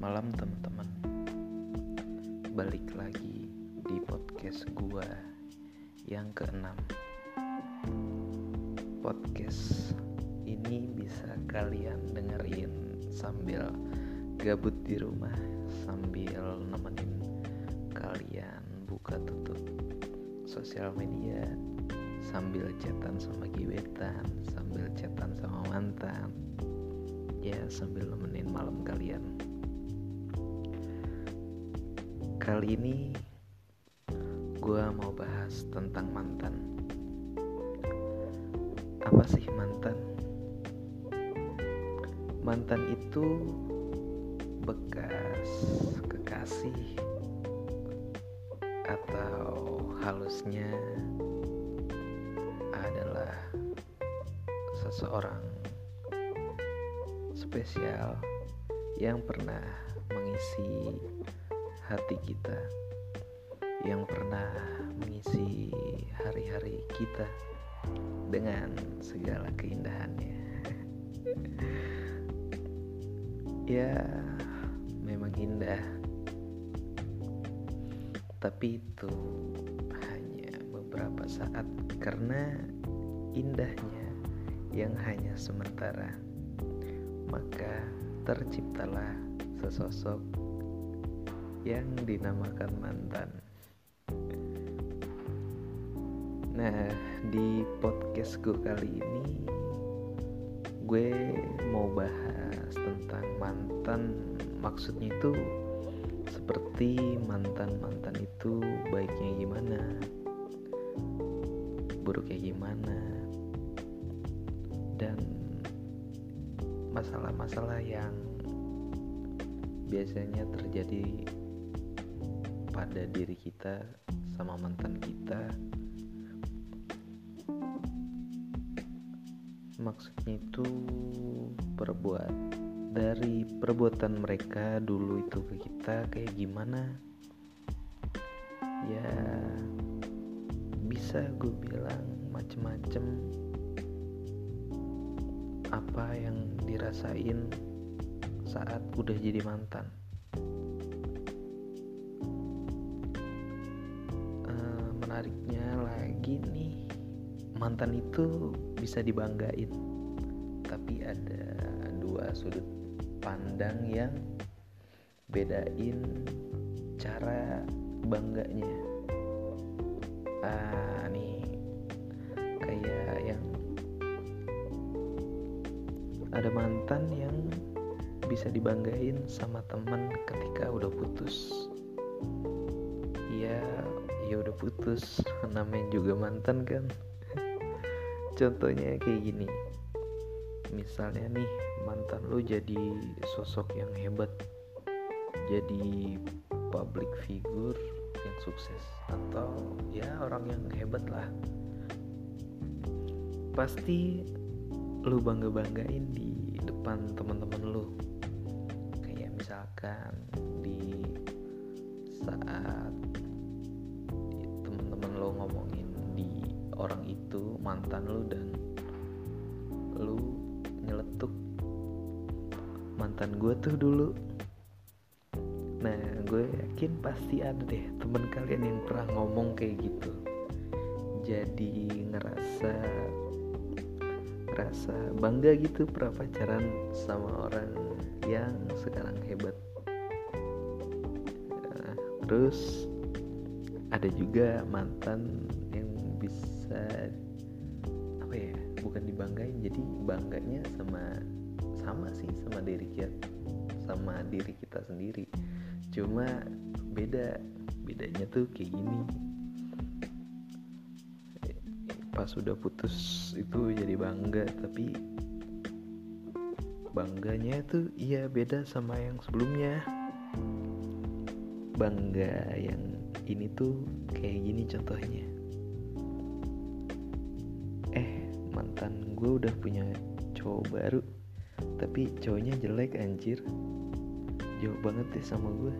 malam teman-teman. Balik lagi di podcast gua yang keenam. Podcast ini bisa kalian dengerin sambil gabut di rumah Sambil nemenin kalian buka tutup sosial media Sambil chatan sama gebetan Sambil chatan sama mantan. Ya sambil nemenin malam kalian Kali ini gue mau bahas tentang mantan. Apa sih mantan? Mantan itu bekas kekasih atau halusnya adalah seseorang spesial yang pernah mengisi hati kita yang pernah mengisi hari-hari kita dengan segala keindahannya. ya, memang indah. Tapi itu hanya beberapa saat karena indahnya yang hanya sementara. Maka terciptalah sesosok yang dinamakan mantan. Nah, di podcast gue kali ini gue mau bahas tentang mantan. Maksudnya itu seperti mantan-mantan itu baiknya gimana, buruknya gimana, dan masalah-masalah yang biasanya terjadi pada diri kita sama mantan kita. Maksudnya itu perbuat dari perbuatan mereka dulu itu ke kita kayak gimana? Ya bisa gue bilang macem-macem. Apa yang dirasain saat udah jadi mantan menariknya lagi nih. Mantan itu bisa dibanggain tapi ada dua sudut pandang yang bedain cara bangganya. Ah nih kayak yang ada mantan yang bisa dibanggain sama teman ketika udah putus putus namanya juga mantan kan. Contohnya kayak gini. Misalnya nih mantan lu jadi sosok yang hebat jadi public figure yang sukses atau ya orang yang hebat lah. Pasti lu bangga banggain di depan teman-teman lu. Kayak misalkan di saat mantan lu dan lu nyeletuk mantan gue tuh dulu. Nah gue yakin pasti ada deh temen kalian yang pernah ngomong kayak gitu. Jadi ngerasa ngerasa bangga gitu pernah pacaran sama orang yang sekarang hebat. Nah, terus ada juga mantan bangganya sama sama sih sama diri kita sama diri kita sendiri. Cuma beda bedanya tuh kayak gini. Pas sudah putus itu jadi bangga tapi bangganya tuh iya beda sama yang sebelumnya. Bangga yang ini tuh kayak gini contohnya udah punya cowok baru tapi cowoknya jelek anjir. Jauh banget deh sama gue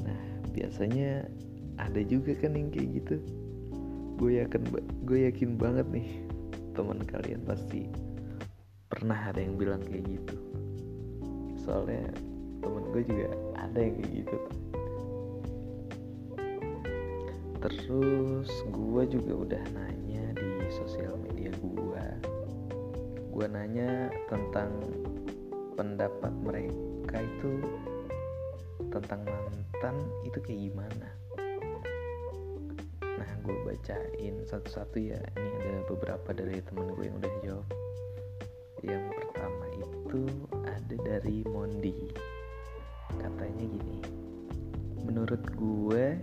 nah biasanya ada juga kan yang kayak gitu. Gue yakin gue yakin banget nih teman kalian pasti pernah ada yang bilang kayak gitu. Soalnya temen-temen gue juga ada yang kayak gitu. Terus gue juga udah nanya di sosial gue nanya tentang pendapat mereka itu tentang mantan itu kayak gimana? Nah gue bacain satu-satu ya. Ini ada beberapa dari temen gue yang udah jawab. Yang pertama itu ada dari Mondi. Katanya gini menurut gue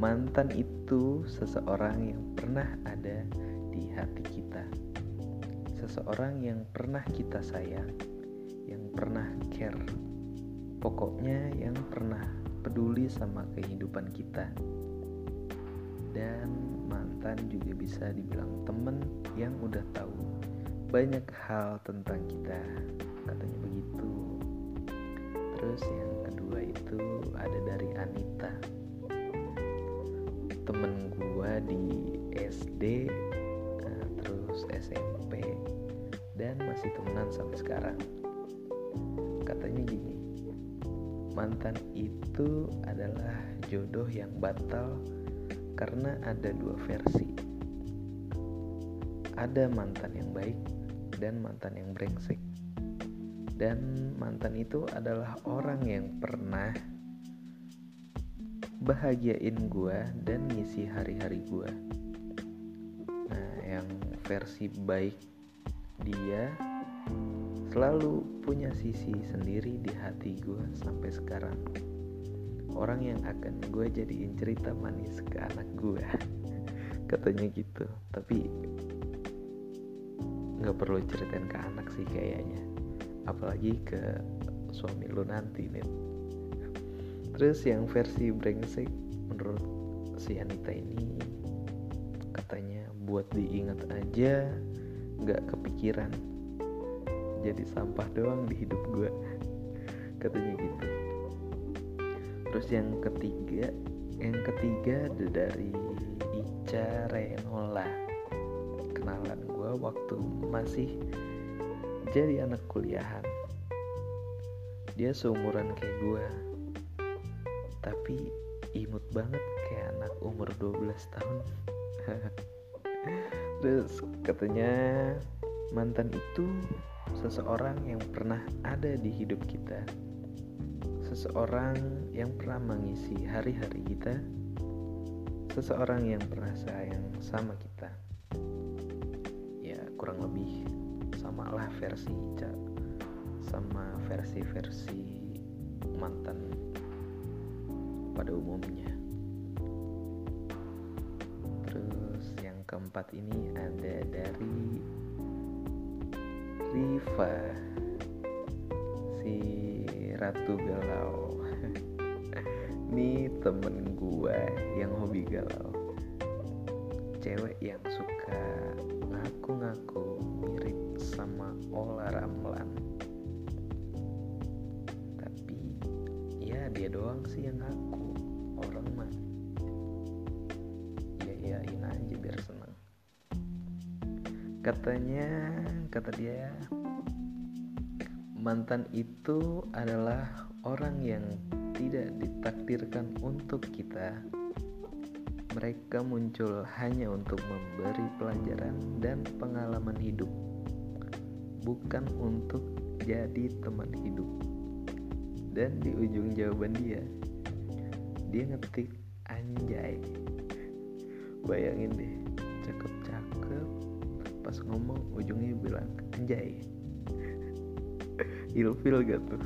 mantan itu seseorang yang pernah ada di hati kita seseorang yang pernah kita sayang yang pernah care. Pokoknya yang pernah peduli sama kehidupan kita. Dan mantan juga bisa dibilang temen yang udah tahu banyak hal tentang kita. Katanya begitu. Terus yang kedua itu ada dari Anita. Temen gua di SD SMP dan masih temenan sampai sekarang katanya gini mantan itu adalah jodoh yang batal karena ada dua versi. Ada mantan yang baik dan mantan yang brengsek. Dan mantan itu adalah orang yang pernah bahagiain gue dan ngisi hari-hari gue. Versi baik dia selalu punya sisi sendiri di hati gue sampai sekarang. Orang yang akan gue jadiin cerita manis ke anak gue katanya gitu tapi nggak perlu ceritain ke anak sih kayaknya. Apalagi ke suami lu nanti nih terus yang versi brengsek menurut si Anita ini katanya. Buat diingat aja nggak kepikiran. Jadi sampah doang di hidup gue katanya gitu. Terus yang ketiga yang ketiga ada dari Ica Renola. Kenalan gue waktu masih jadi anak kuliahan. Dia seumuran kayak gue tapi imut banget kayak anak umur 12 tahun terus katanya mantan itu seseorang yang pernah ada di hidup kita, seseorang yang pernah mengisi hari-hari kita, seseorang yang pernah sayang sama kita. Ya, kurang lebih samalah versi Ica sama versi-versi mantan pada umumnya. Terus yang keempat ini ada dari Riva si Ratu Galau. Ini temen gue yang hobi galau. Cewek yang suka ngaku-ngaku mirip sama Ola Ramlan. Tapi ya dia doang sih yang ngaku katanya kata dia mantan itu adalah orang yang tidak ditakdirkan untuk kita. Mereka muncul hanya untuk memberi pelajaran dan pengalaman hidup bukan untuk jadi teman hidup. Dan di ujung jawaban dia dia ngetik anjay. Bayangin deh cakep-cakep pas ngomong ujungnya bilang anjay. Ilfil gak tuh?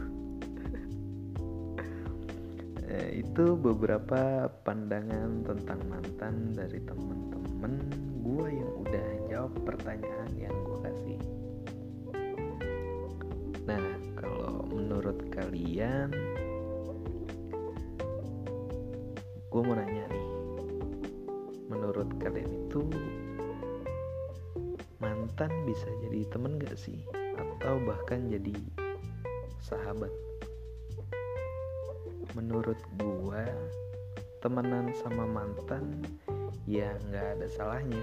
Eh, itu beberapa pandangan tentang mantan dari temen-temen gue yang udah jawab pertanyaan yang gue kasih. Nah kalau menurut kalian gue mau nanya nih. Menurut kalian itu mantan bisa jadi temen gak sih? Atau bahkan jadi sahabat? Menurut gua temenan sama mantan ya nggak ada salahnya.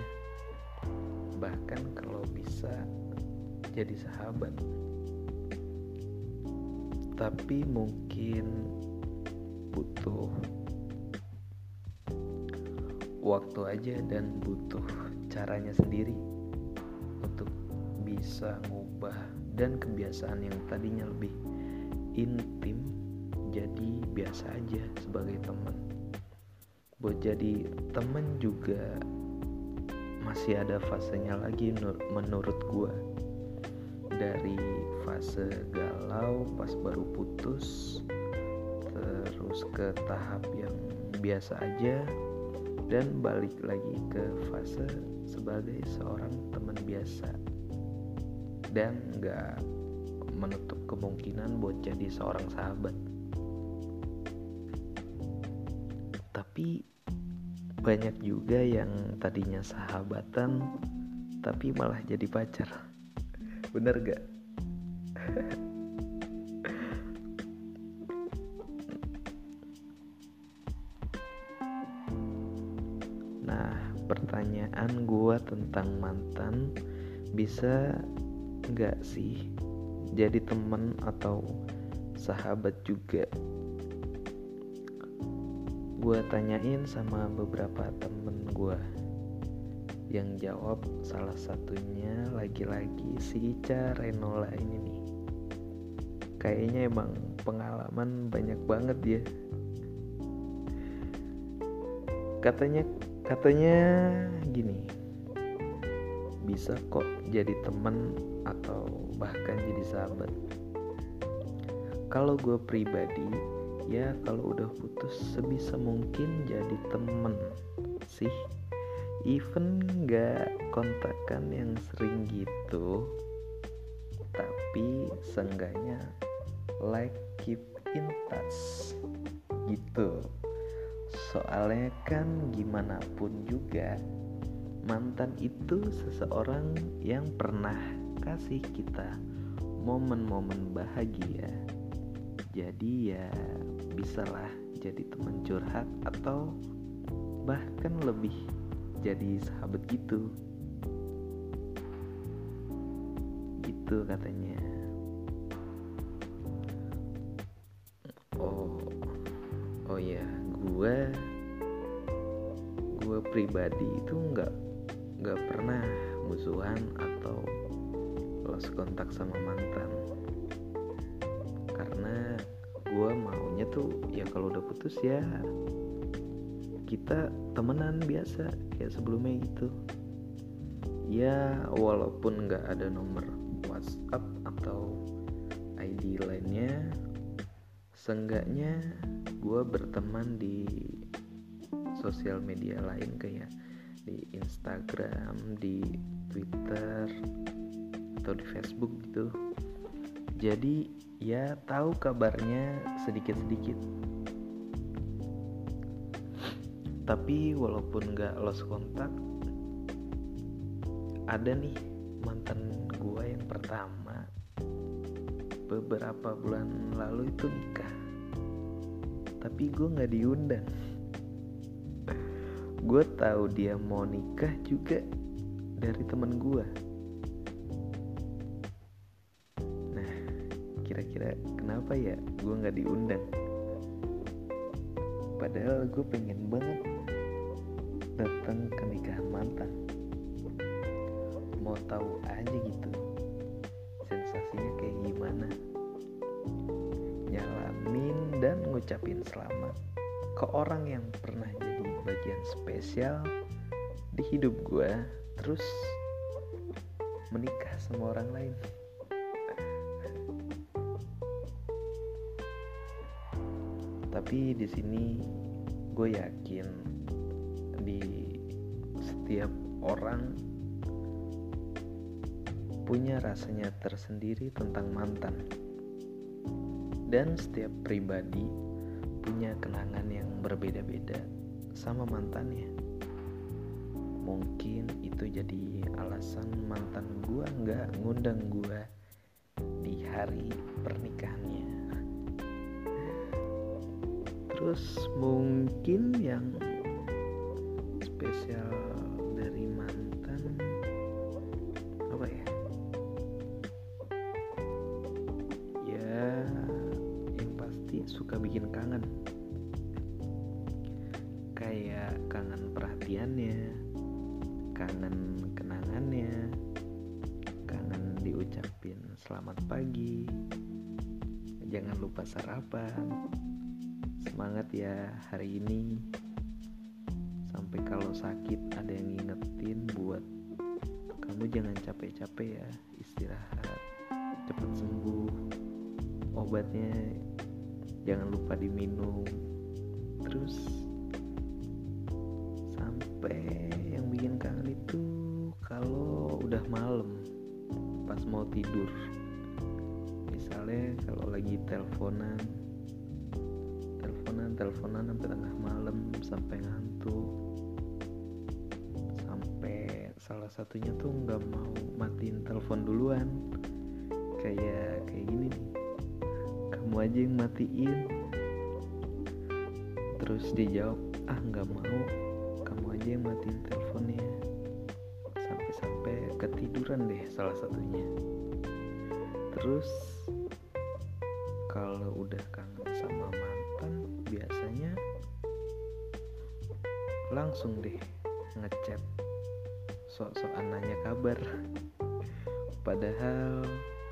Bahkan kalau bisa jadi sahabat. Tapi mungkin butuh waktu aja dan butuh caranya sendiri bisa ngubah dan kebiasaan yang tadinya lebih intim jadi biasa aja sebagai teman buat jadi temen juga masih ada fasenya lagi menurut gue dari fase galau pas baru putus terus ke tahap yang biasa aja dan balik lagi ke fase sebagai seorang teman biasa dan gak menutup kemungkinan buat jadi seorang sahabat tapi banyak juga yang tadinya sahabatan tapi malah jadi pacar bener gak? nah pertanyaan gue tentang mantan bisa nggak sih. Jadi temen atau sahabat juga. Gue tanyain sama beberapa temen gue yang jawab salah satunya lagi-lagi si Ica Renola ini nih. Kayaknya emang pengalaman banyak banget ya katanya katanya gini. Bisa kok jadi temen atau bahkan jadi sahabat. Kalau gue pribadi ya kalau udah putus sebisa mungkin jadi temen sih. Even gak kontakan yang sering gitu tapi seenggaknya like keep in touch gitu. Soalnya kan gimana pun juga mantan itu seseorang yang pernah kasih kita momen-momen bahagia. Jadi ya bisalah jadi teman curhat atau bahkan lebih jadi sahabat gitu. Gitu katanya. Oh oh ya gue gue pribadi itu nggak nggak pernah musuhan atau lost kontak sama mantan. Karena gue maunya tuh ya kalau udah putus ya kita temenan biasa kayak sebelumnya gitu. Ya walaupun nggak ada nomor WhatsApp atau ID lainnya seenggaknya gue berteman di sosial media lain kayak di Instagram, di Twitter atau di Facebook gitu. Jadi ya tahu kabarnya sedikit-sedikit. Tapi walaupun gak lost kontak ada nih mantan gue yang pertama. Beberapa bulan lalu itu nikah. Tapi gue nggak diundang gue tahu dia mau nikah juga dari temen gue kira-kira kenapa ya gue nggak diundang? Padahal gue pengen banget datang ke nikahan mantan. Mau tahu aja gitu sensasinya kayak gimana? Nyalamin dan ngucapin selamat ke orang yang pernah bagian spesial di hidup gue terus menikah sama orang lain. Tapi di sini gue yakin di setiap orang punya rasanya tersendiri tentang mantan. Dan setiap pribadi punya kenangan yang berbeda-beda sama mantannya. Mungkin itu jadi alasan mantan gue nggak ngundang gue di hari pernikahannya. Terus mungkin yang kangen perhatiannya kangen kenangannya kangen diucapin selamat pagi. Jangan lupa sarapan. Semangat ya hari ini. Sampai kalau sakit ada yang ngingetin buat kamu jangan capek-capek ya istirahat cepat sembuh. Obatnya jangan lupa diminum terus tidur. Misalnya kalau lagi teleponan teleponan teleponan sampai tengah malam sampai ngantuk sampai salah satunya tuh nggak mau matiin telepon duluan. Kayak kayak gini nih kamu aja yang matiin. Terus dijawab ah nggak mau kamu aja yang matiin teleponnya. Sampai-sampai ketiduran deh salah satunya terus kalau udah kangen sama mantan biasanya langsung deh ngechat. Sok-sokan nanya kabar. Padahal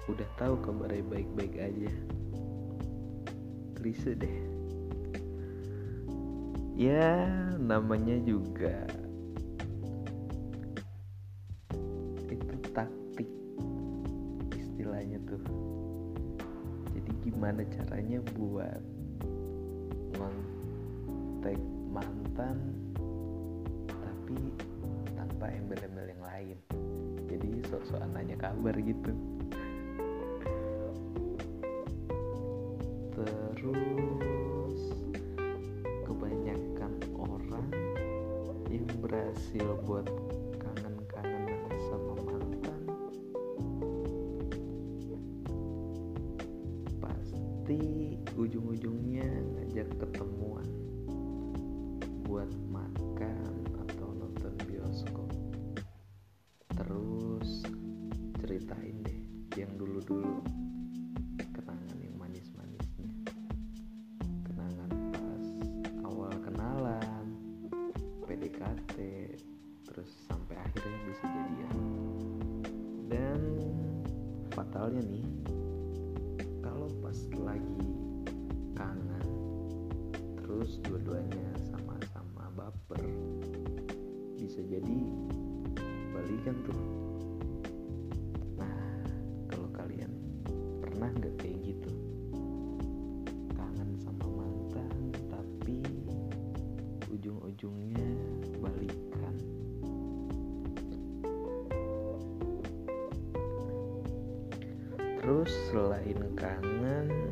udah tahu kabarnya baik-baik aja. Klise deh. Ya namanya juga tuh jadi gimana caranya buat ngontek mantan tapi tanpa embel-embel yang lain? Jadi sok-sokan nanya kabar gitu selain kangen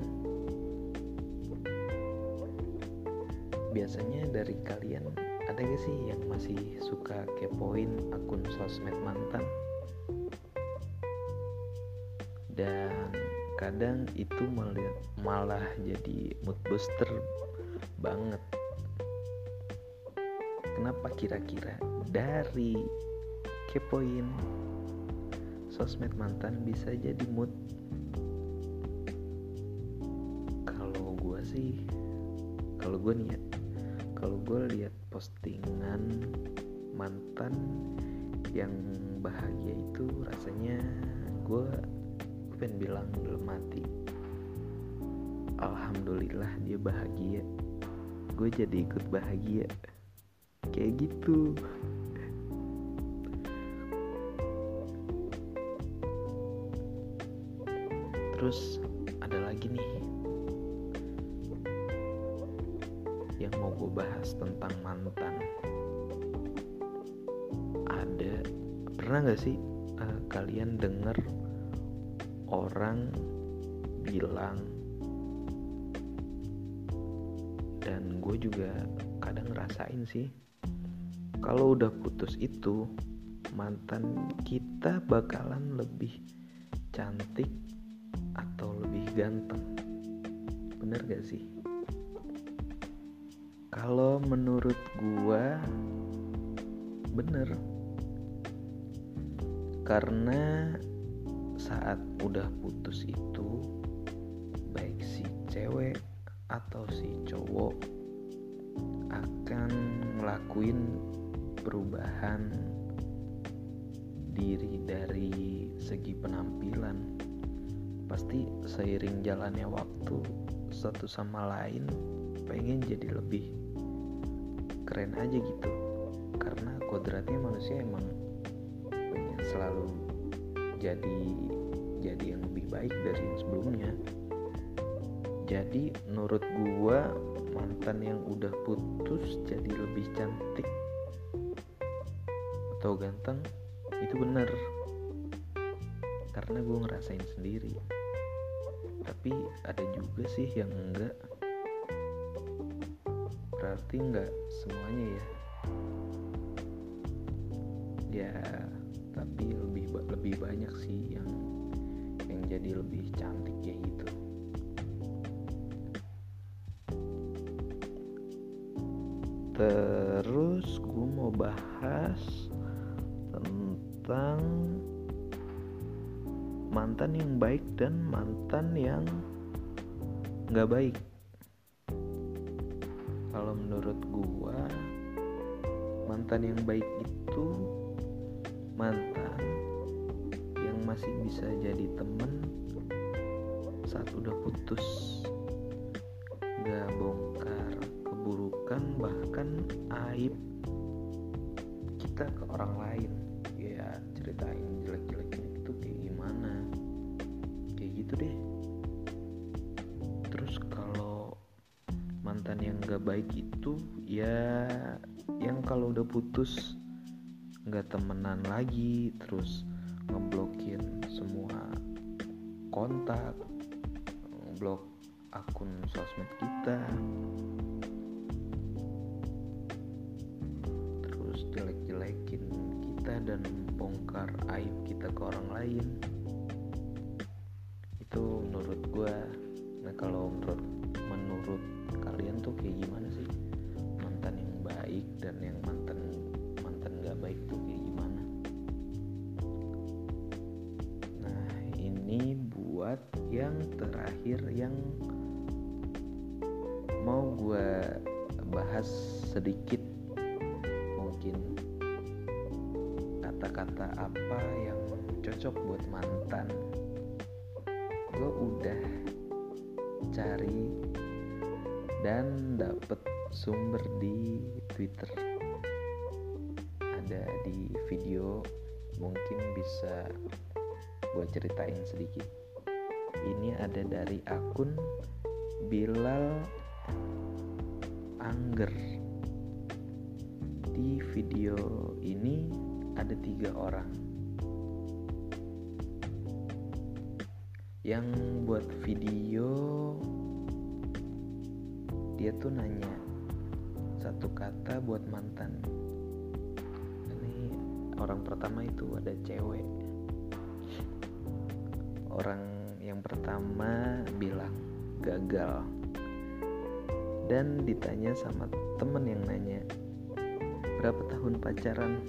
biasanya dari kalian ada gak sih yang masih suka kepoin akun sosmed mantan? Dan kadang itu malah, malah jadi mood booster banget. Kenapa kira-kira dari kepoin sosmed mantan bisa jadi mood sih. Kalau gue nih ya kalau gue lihat postingan mantan yang bahagia itu rasanya gue pengen bilang dalam mati alhamdulillah dia bahagia. Gue jadi ikut bahagia. Kayak gitu. Terus ada lagi nih yang mau gue bahas tentang mantan. Ada pernah gak sih uh, kalian denger orang bilang dan gue juga kadang ngerasain sih kalau udah putus itu mantan kita bakalan lebih cantik atau lebih ganteng. Bener gak sih kalau menurut gua bener. Karena saat udah putus itu baik si cewek atau si cowok akan ngelakuin perubahan diri dari segi penampilan. Pasti seiring jalannya waktu satu sama lain pengen jadi lebih keren aja gitu. Karena kodratnya manusia emang pengen selalu jadi jadi yang lebih baik dari yang sebelumnya. Jadi menurut gua mantan yang udah putus jadi lebih cantik atau ganteng itu bener. Karena gue ngerasain sendiri. Tapi ada juga sih yang enggak berarti enggak semuanya ya? Ya tapi lebih lebih banyak sih yang yang jadi lebih cantik kayak gitu. Terus gue mau bahas tentang mantan yang baik dan mantan yang nggak baik menurut gua mantan yang baik itu mantan yang masih bisa jadi temen saat udah putus. Gak bongkar keburukan bahkan aib kita ke orang lain. Ya ceritain jelek-jeleknya itu kayak gimana? Kayak gitu deh. Terus kalau mantan yang gak baik itu ya yang kalau udah putus nggak temenan lagi terus ngeblokin semua kontak blok akun sosmed kita terus jelek-jelekin kita dan bongkar aib kita ke orang lain kayak gimana sih? Mantan yang baik dan yang mantan mantan gak baik tuh kayak gimana? Nah ini buat yang terakhir yang mau gue bahas sedikit. Mungkin kata-kata apa yang cocok buat mantan? Gue udah cari dan dapet sumber di Twitter. Ada di video mungkin bisa gue ceritain sedikit. Ini ada dari akun Bilal Angger. Di video ini ada tiga orang. Yang buat video dia tuh nanya satu kata buat mantan. Ini orang pertama itu ada cewek. Orang yang pertama bilang gagal. Dan ditanya sama temen yang nanya berapa tahun pacaran?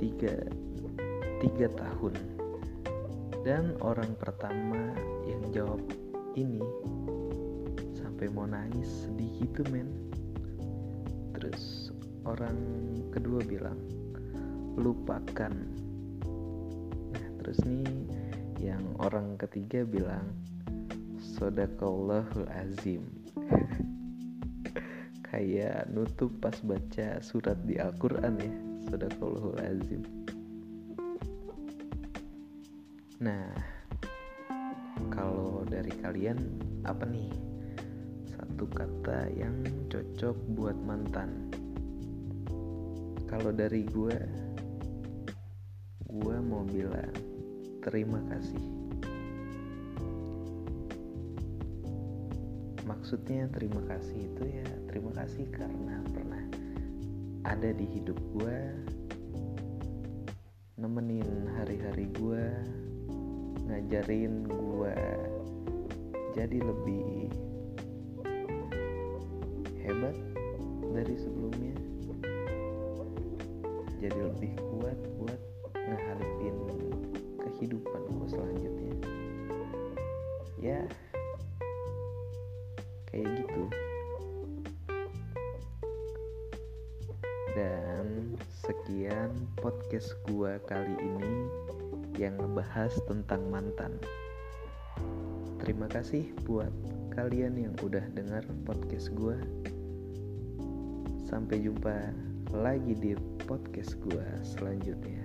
Tiga tiga tahun. Dan orang pertama yang jawab ini sampai mau nangis sedih gitu men. Terus orang kedua bilang lupakan. Nah terus nih yang orang ketiga bilang sodakallahul azim. Kayak nutup pas baca surat di Al-Quran ya sodakallahul azim. Nah kalau dari kalian apa nih satu kata yang cocok buat mantan. Kalau dari gue gue mau bilang terima kasih. Maksudnya terima kasih itu ya terima kasih karena pernah ada di hidup gue nemenin hari-hari gue ngajarin gue jadi lebih hebat dari sebelumnya. Jadi lebih kuat buat ngeharapin kehidupan gue selanjutnya. Ya kayak gitu. Dan sekian podcast gue kali ini yang ngebahas tentang mantan. Terima kasih buat kalian yang udah dengar podcast gue Sampai jumpa lagi di podcast gua selanjutnya.